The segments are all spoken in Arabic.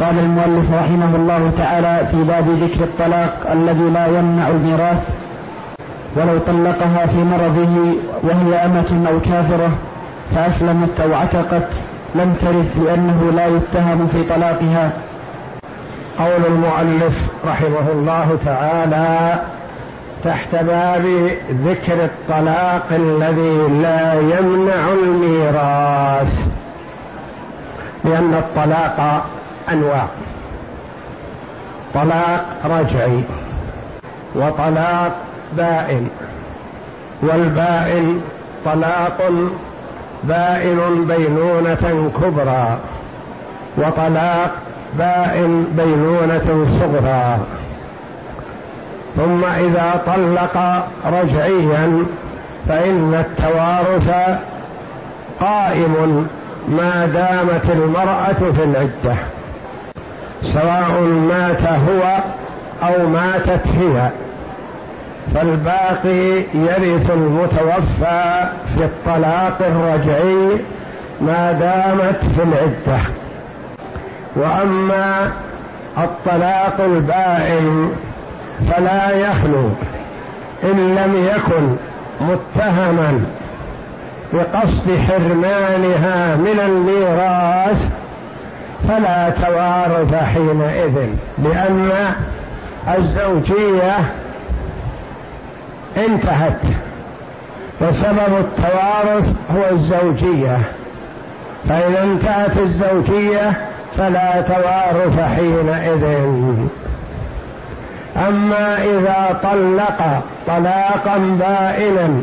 قال المؤلف رحمه الله تعالى في باب ذكر الطلاق الذي لا يمنع الميراث ولو طلقها في مرضه وهي أمة أو كافرة فأسلمت أو عتقت لم ترث لأنه لا يتهم في طلاقها. قول المؤلف رحمه الله تعالى تحت باب ذكر الطلاق الذي لا يمنع الميراث لأن الطلاق أنواع. طلاق رجعي وطلاق بائن. والبائن طلاق بائن بينونة كبرى وطلاق بائن بينونة صغرى. ثم إذا طلق رجعيا فإن التوارث قائم ما دامت المرأة في العدة. سواء مات هو أو ماتت هي. فالباقي يرث المتوفى في الطلاق الرجعي ما دامت في العدة. وأما الطلاق البائن فلا يخلو إن لم يكن متهما بقصد حرمانها من الميراث فلا توارث حينئذ لأن الزوجية انتهت. وسبب التوارث هو الزوجية. فاذا انتهت الزوجية فلا توارث حينئذ. أما إذا طلق طلاقا بائنا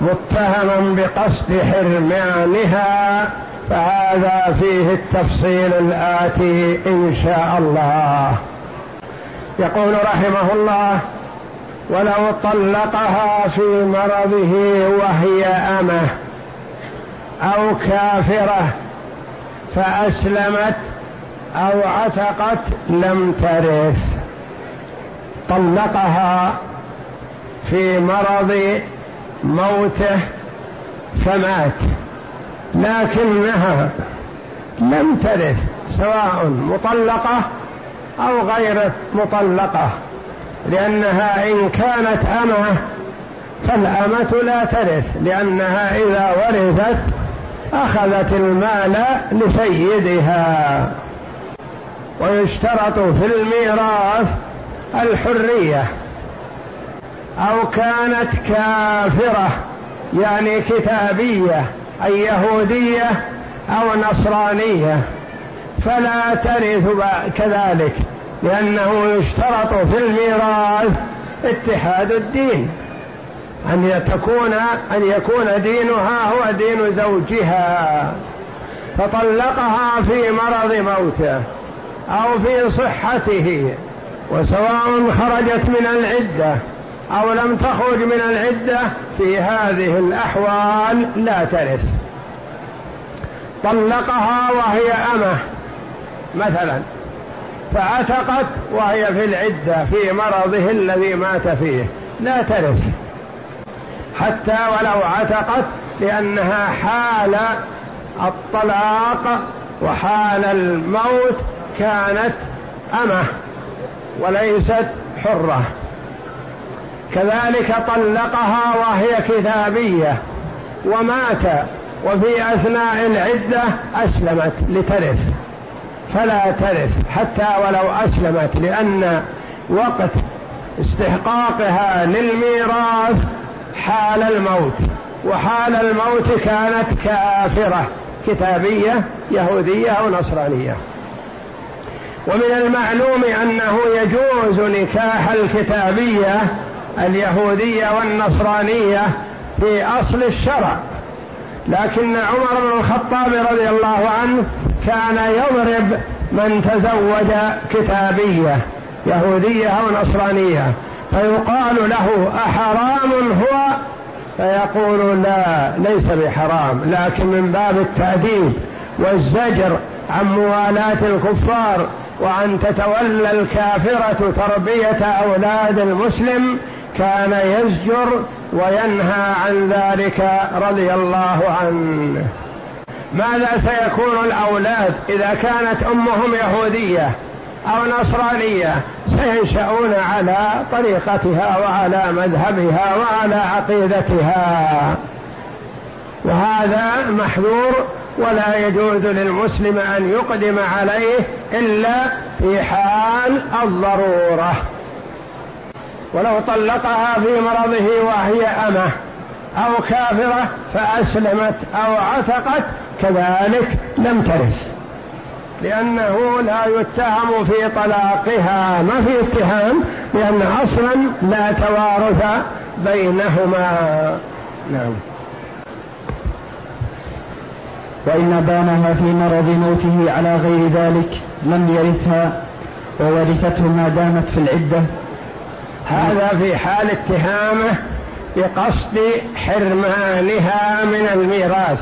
متهما بقصد حرمانها فهذا فيه التفصيل الآتي إن شاء الله. يقول رحمه الله ولو طلقها في مرضه وهي أمة أو كافرة فأسلمت أو عتقت لم ترث. طلقها في مرض موته فمات. لكنها لم ترث سواء مطلقة أو غير مطلقة لأنها إن كانت أمة فالأمة لا ترث لأنها إذا ورثت أخذت المال لسيدها. ويشترط في الميراث الحرية. أو كانت كافرة يعني كتابية. أي يهودية أو نصرانية فلا ترث كذلك لأنه يشترط في الميراث اتحاد الدين. أن تكون أن يكون دينها هو دين زوجها فطلقها في مرض موته أو في صحته وسواء خرجت من العدة. أو لم تخرج من العدة في هذه الأحوال لا ترث. طلقها وهي أمة مثلا فعتقت وهي في العدة في مرضه الذي مات فيه. لا ترث. حتى ولو عتقت لأنها حال الطلاق وحال الموت كانت أمة وليست حرة. كذلك طلقها وهي كتابية ومات وفي أثناء العدة أسلمت لترث. فلا ترث حتى ولو أسلمت لأن وقت استحقاقها للميراث حال الموت وحال الموت كانت كافرة كتابية يهودية أو نصرانية. ومن المعلوم أنه يجوز نكاح الكتابية اليهودية والنصرانية في أصل الشرع. لكن عمر بن الخطاب رضي الله عنه كان يضرب من تزوج كتابية يهودية أو نصرانية. فيقال له أحرام هو؟ فيقول لا ليس بحرام. لكن من باب التأديب والزجر عن موالاة الكفار وأن تتولى الكافرة تربية أولاد المسلم كان يزجر وينهى عن ذلك رضي الله عنه. ماذا سيكون الأولاد إذا كانت أمهم يهودية أو نصرانية؟ سينشأون على طريقتها وعلى مذهبها وعلى عقيدتها. وهذا محذور ولا يجوز للمسلم أن يقدم عليه إلا في حال الضرورة. ولو طلقها في مرضه وهي أمة أو كافرة فأسلمت أو عتقت كذلك لم ترث. لأنه لا يتهم في طلاقها ما في اتهام لأن أصلا لا توارث بينهما. نعم. وإن بانها في مرض موته على غير ذلك لم يرثها وورثته ما دامت في العدة. هذا في حال اتهامه بقصد حرمانها من الميراث.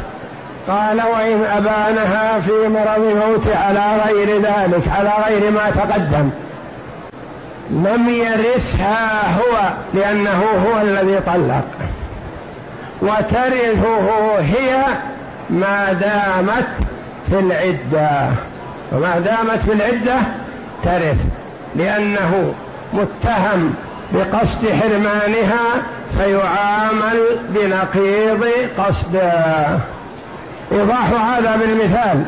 قال وإن أبانها في مرض موت على غير ذلك على غير ما تقدم. لم يرثها هو لأنه هو الذي طلق. وترثه هي ما دامت في العدة. وما دامت في العدة ترث لأنه متهم بقصد حرمانها فيعامل بنقيض قصده إيضاح هذا بالمثال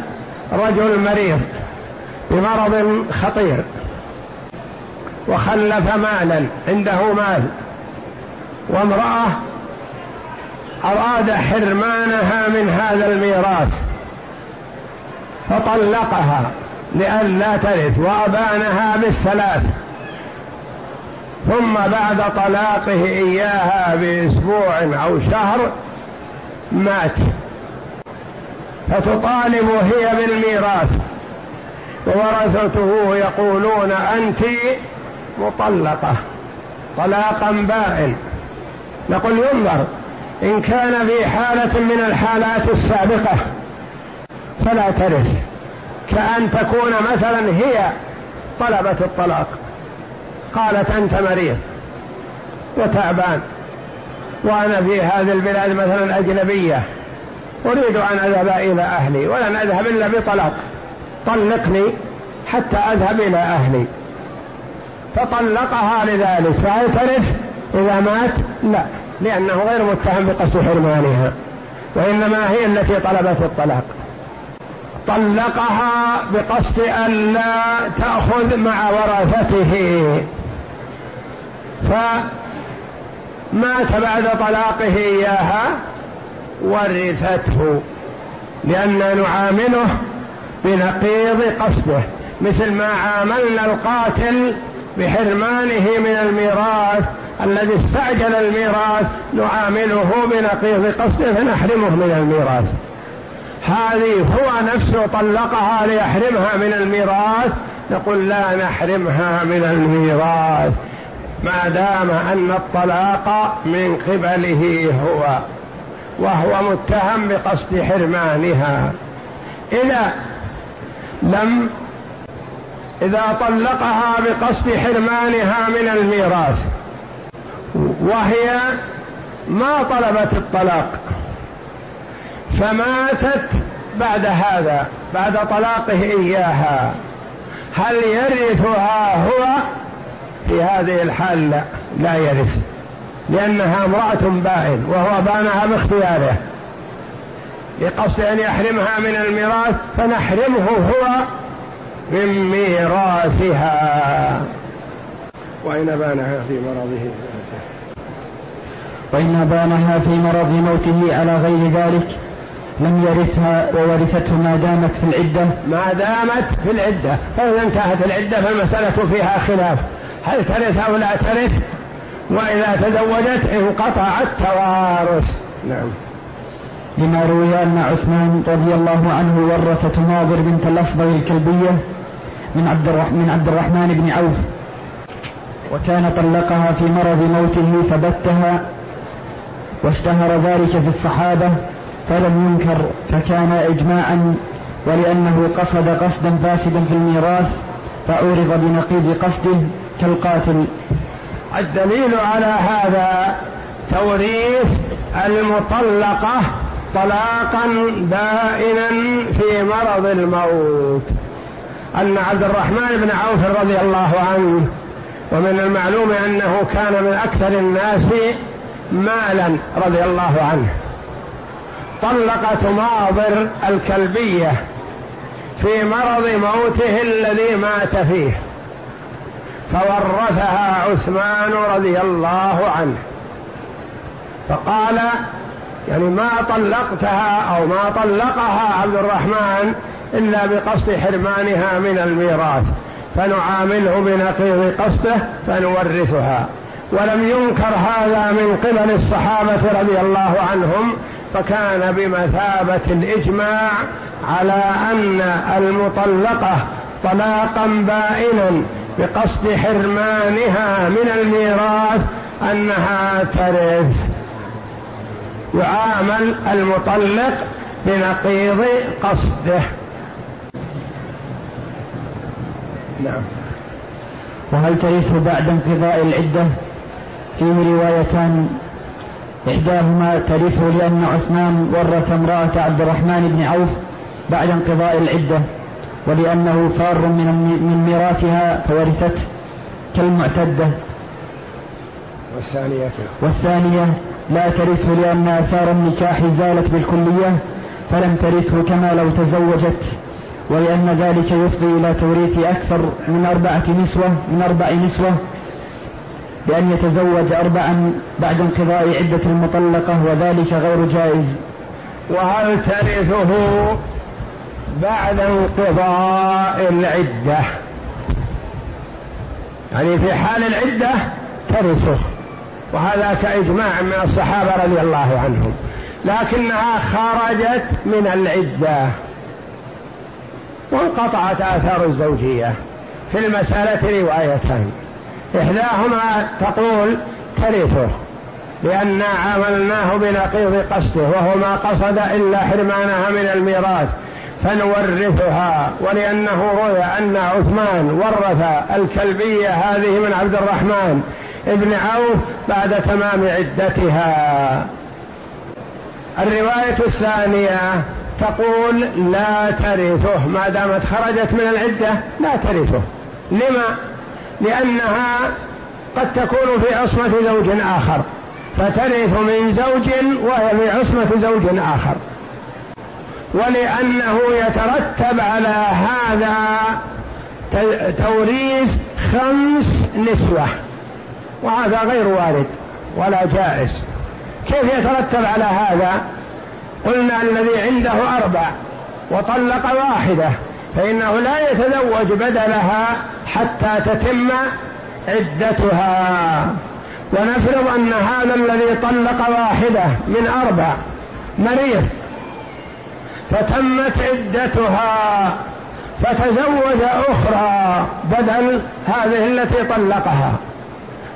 رجل مريض بمرض خطير وخلف مالا عنده مال وامرأة أراد حرمانها من هذا الميراث فطلقها لئلا ترث وأبانها بالثلاث. ثم بعد طلاقه إياها بأسبوع أو شهر مات. فتطالب هي بالميراث. وورثته يقولون أنت مطلقة طلاقا بائن. نقول ينظر إن كان في حالة من الحالات السابقة فلا ترث. كأن تكون مثلا هي طلبت الطلاق. قالت أنت مريض وتعبان وأنا في هذه البلاد مثلا أجنبية أريد أن أذهب إلى أهلي ولن أذهب إلا بطلاق طلقني حتى أذهب إلى أهلي. فطلقها لذلك. فهل ترث إذا مات؟ لا لأنه غير متهم بقصد حرمانها وإنما هي التي طلبت الطلاق. طلقها بقصد أن لا تأخذ مع ورثته. فمات بعد طلاقه إياها ورثته لأننا نعامله بنقيض قصده مثل ما عاملنا القاتل بحرمانه من الميراث الذي استعجل الميراث نعامله بنقيض قصده فنحرمه من الميراث. هذه هو نفسه طلقها ليحرمها من الميراث نقول لا نحرمها من الميراث. ما دام أن الطلاق من قبله هو وهو متهم بقصد حرمانها. إذا لم إذا طلقها بقصد حرمانها من الميراث وهي ما طلبت الطلاق فماتت بعد هذا بعد طلاقه إياها. هل يرثها هو؟ في هذه الحال لا لا يرث. لأنها امرأة بائن وهو بانها باختياره. لقصد أن يحرمها من الميراث فنحرمه هو من ميراثها. وإن بانها في مرضه؟ وإن بانها في مرض موته على غير ذلك لم يرثها وورثته ما دامت في العدة. ما دامت في العدة. فإذا انتهت العدة فالمسألة فيها خلاف. هل ترث أو لا ترث؟ وإذا تزوجت انقطع التوارث. نعم. لما روي أن عثمان رضي الله عنه ورث تناظر بنت الأفضل الكلبية من عبد من عبد الرحمن بن عوف وكان طلقها في مرض موته فبتها واشتهر ذلك في الصحابة فلم ينكر فكان إجماعا ولأنه قصد قصدا فاسدا في الميراث فعورض بنقيض قصده كالقاتل الدليل على هذا توريث المطلقة طلاقا بائنا في مرض الموت. أن عبد الرحمن بن عوف رضي الله عنه ومن المعلوم أنه كان من أكثر الناس مالا رضي الله عنه. طلق تماضر الكلبية في مرض موته الذي مات فيه. فورثها عثمان رضي الله عنه. فقال يعني ما طلقتها أو ما طلقها عبد الرحمن إلا بقصد حرمانها من الميراث فنعامله بنقيض قصده فنورثها. ولم ينكر هذا من قبل الصحابة رضي الله عنهم فكان بمثابة الإجماع على أن المطلقة طلاقا بائنا بقصد حرمانها من الميراث أنها ترث. يعامل المطلق بنقيض قصده. نعم. وهل ترث بعد انقضاء العدة؟ فيه روايتان إحداهما ترث لأن عثمان ورث امرأة عبد الرحمن بن عوف بعد انقضاء العدة. ولأنه فار من من ميراثها فورثته كالمعتدة. والثانية والثانية لا ترثه لأن آثار النكاح زالت بالكلية فلم ترثه كما لو تزوجت ولأن ذلك يفضي إلى توريث أكثر من أربعة نسوة من أربع نسوة بأن يتزوج أربعا بعد انقضاء عدة المطلقة وذلك غير جائز. وهل ترثه بعد انقضاء العدة. يعني في حال العدة ترثه وهذا كإجماع من الصحابة رضي الله عنهم. لكنها خرجت من العدة. وانقطعت آثار الزوجية. في المسألة روايتان. إحداهما تقول ترثه لأن عملناه بنقيض قصده وهو ما قصد إلا حرمانها من الميراث. فنورثها ولأنه روي أن عثمان ورث الكلبية هذه من عبد الرحمن ابن عوف بعد تمام عدتها. الرواية الثانية تقول لا ترثه. ما دامت خرجت من العدة لا ترثه. لما؟ لأنها قد تكون في عصمة زوج آخر فترث من زوج وهي في عصمة زوج آخر. ولأنه يترتب على هذا توريث خمس نسوة وهذا غير وارد ولا جائز. كيف يترتب على هذا؟ قلنا الذي عنده أربع وطلق واحدة فإنه لا يتزوج بدلها حتى تتم عدتها. ونفرض أن هذا الذي طلق واحدة من أربع مريض فتمت عدتها فتزوج أخرى بدل هذه التي طلقها.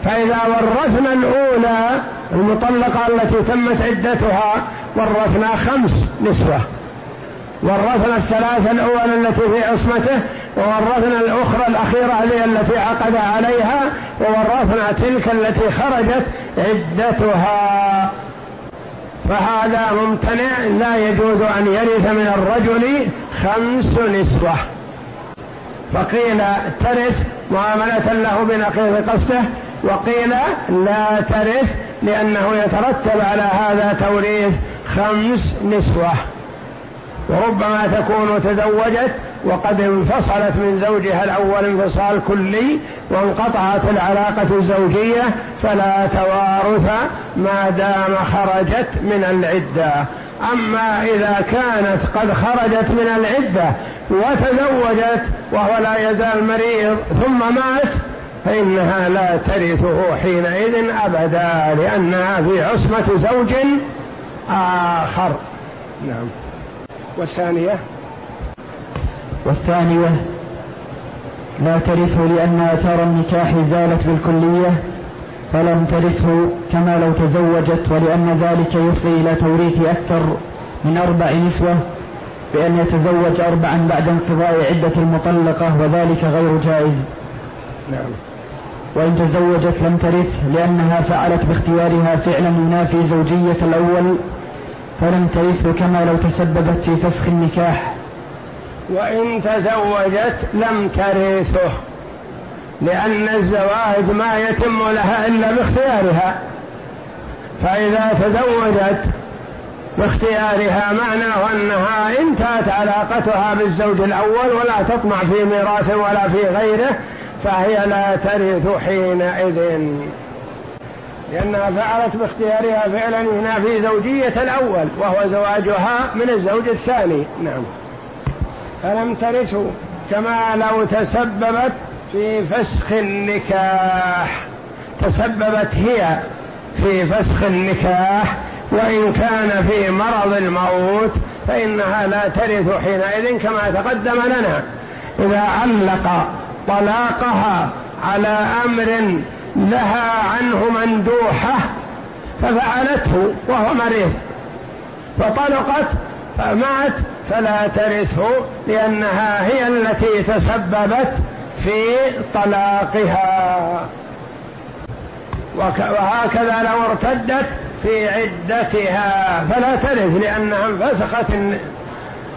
فإذا ورثنا الأولى المطلقة التي تمت عدتها ورثنا خمس نسوة. ورثنا الثلاثة الأول التي في عصمته وورثنا الأخرى الأخيرة التي عقد عليها وورثنا تلك التي خرجت عدتها. فهذا ممتنع لا يجوز أن يرث من الرجل خمس نسوة. فقيل ترث معاملة له بنقيض قصده وقيل لا ترث لأنه يترتب على هذا توريث خمس نسوة. وربما تكون تزوجت وقد انفصلت من زوجها الأول انفصال كلي وانقطعت العلاقة الزوجية فلا توارث ما دام خرجت من العدة. أما إذا كانت قد خرجت من العدة وتزوجت وهو لا يزال مريض ثم مات فإنها لا ترثه حينئذ أبدا لأنها في عصمة زوج آخر. نعم. والثانية؟ والثانية لا ترثه لأن آثار النكاح زالت بالكلية فلم ترثه كما لو تزوجت ولأن ذلك يفضي إلى توريث أكثر من أربع نسوة بأن يتزوج أربعا بعد انقضاء عدة المطلقة وذلك غير جائز. نعم. وإن تزوجت لم ترث لأنها فعلت باختيارها فعلا ينافي زوجية الأول فلم ترث كما لو تسببت في فسخ النكاح. وإن تزوجت لم ترثه لأن الزواج ما يتم لها إلا باختيارها. فإذا تزوجت باختيارها معناه أنها انتهت علاقتها بالزوج الأول ولا تطمع في ميراث ولا في غيره فهي لا ترث حينئذ. لأنها فعلت باختيارها فعلا هنا في زوجية الأول وهو زواجها من الزوج الثاني. نعم. فلم ترثه كما لو تسببت في فسخ النكاح. تسببت هي في فسخ النكاح وإن كان في مرض الموت فإنها لا ترث حينئذ كما تقدم لنا. إذا علق طلاقها على أمر لها عنه مندوحة ففعلته وهو مريض. فطلقت فمات فلا ترثه لأنها هي التي تسببت في طلاقها. وهكذا لو ارتدت في عدتها فلا ترث لأنها انفسخت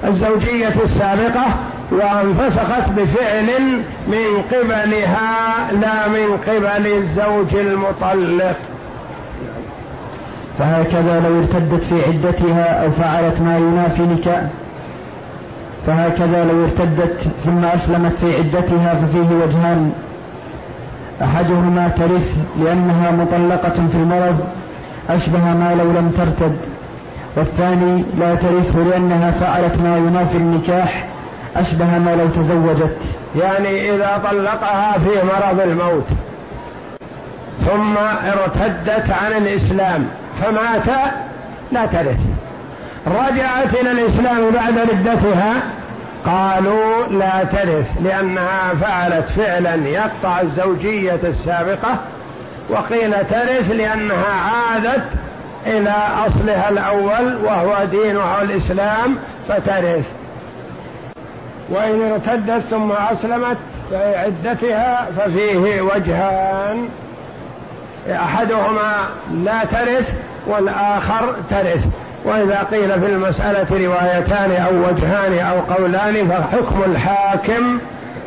الزوجية السابقة وانفسخت بفعل من قبلها لا من قبل الزوج المطلق. فهكذا لو ارتدت في عدتها أو فعلت ما ينافي نكاح. فهكذا لو ارتدت ثم أسلمت في عدتها ففيه وجهان. أحدهما ترث لأنها مطلقة في المرض أشبه ما لو لم ترتد. والثاني لا ترثه لأنها فعلت ما ينافي النكاح. أشبه ما لو تزوجت. يعني إذا طلقها في مرض الموت ثم ارتدت عن الإسلام فمات لا ترث. رجعت إلى الإسلام بعد ردتها قالوا لا ترث لأنها فعلت فعلا يقطع الزوجية السابقة وقيل ترث لأنها عادت إلى أصلها الأول وهو دينها الإسلام فترث. وإن ارتدت ثم أسلمت عدتها ففيه وجهان. أحدهما لا ترث والآخر ترث. وإذا قيل في المسألة روايتان أو وجهان أو قولان فحكم الحاكم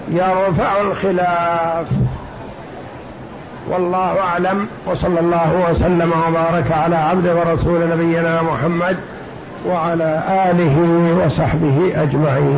يرفع الخلاف. والله أعلم. وصلى الله وسلم وبارك على عبد ورسول نبينا محمد وعلى آله وصحبه أجمعين.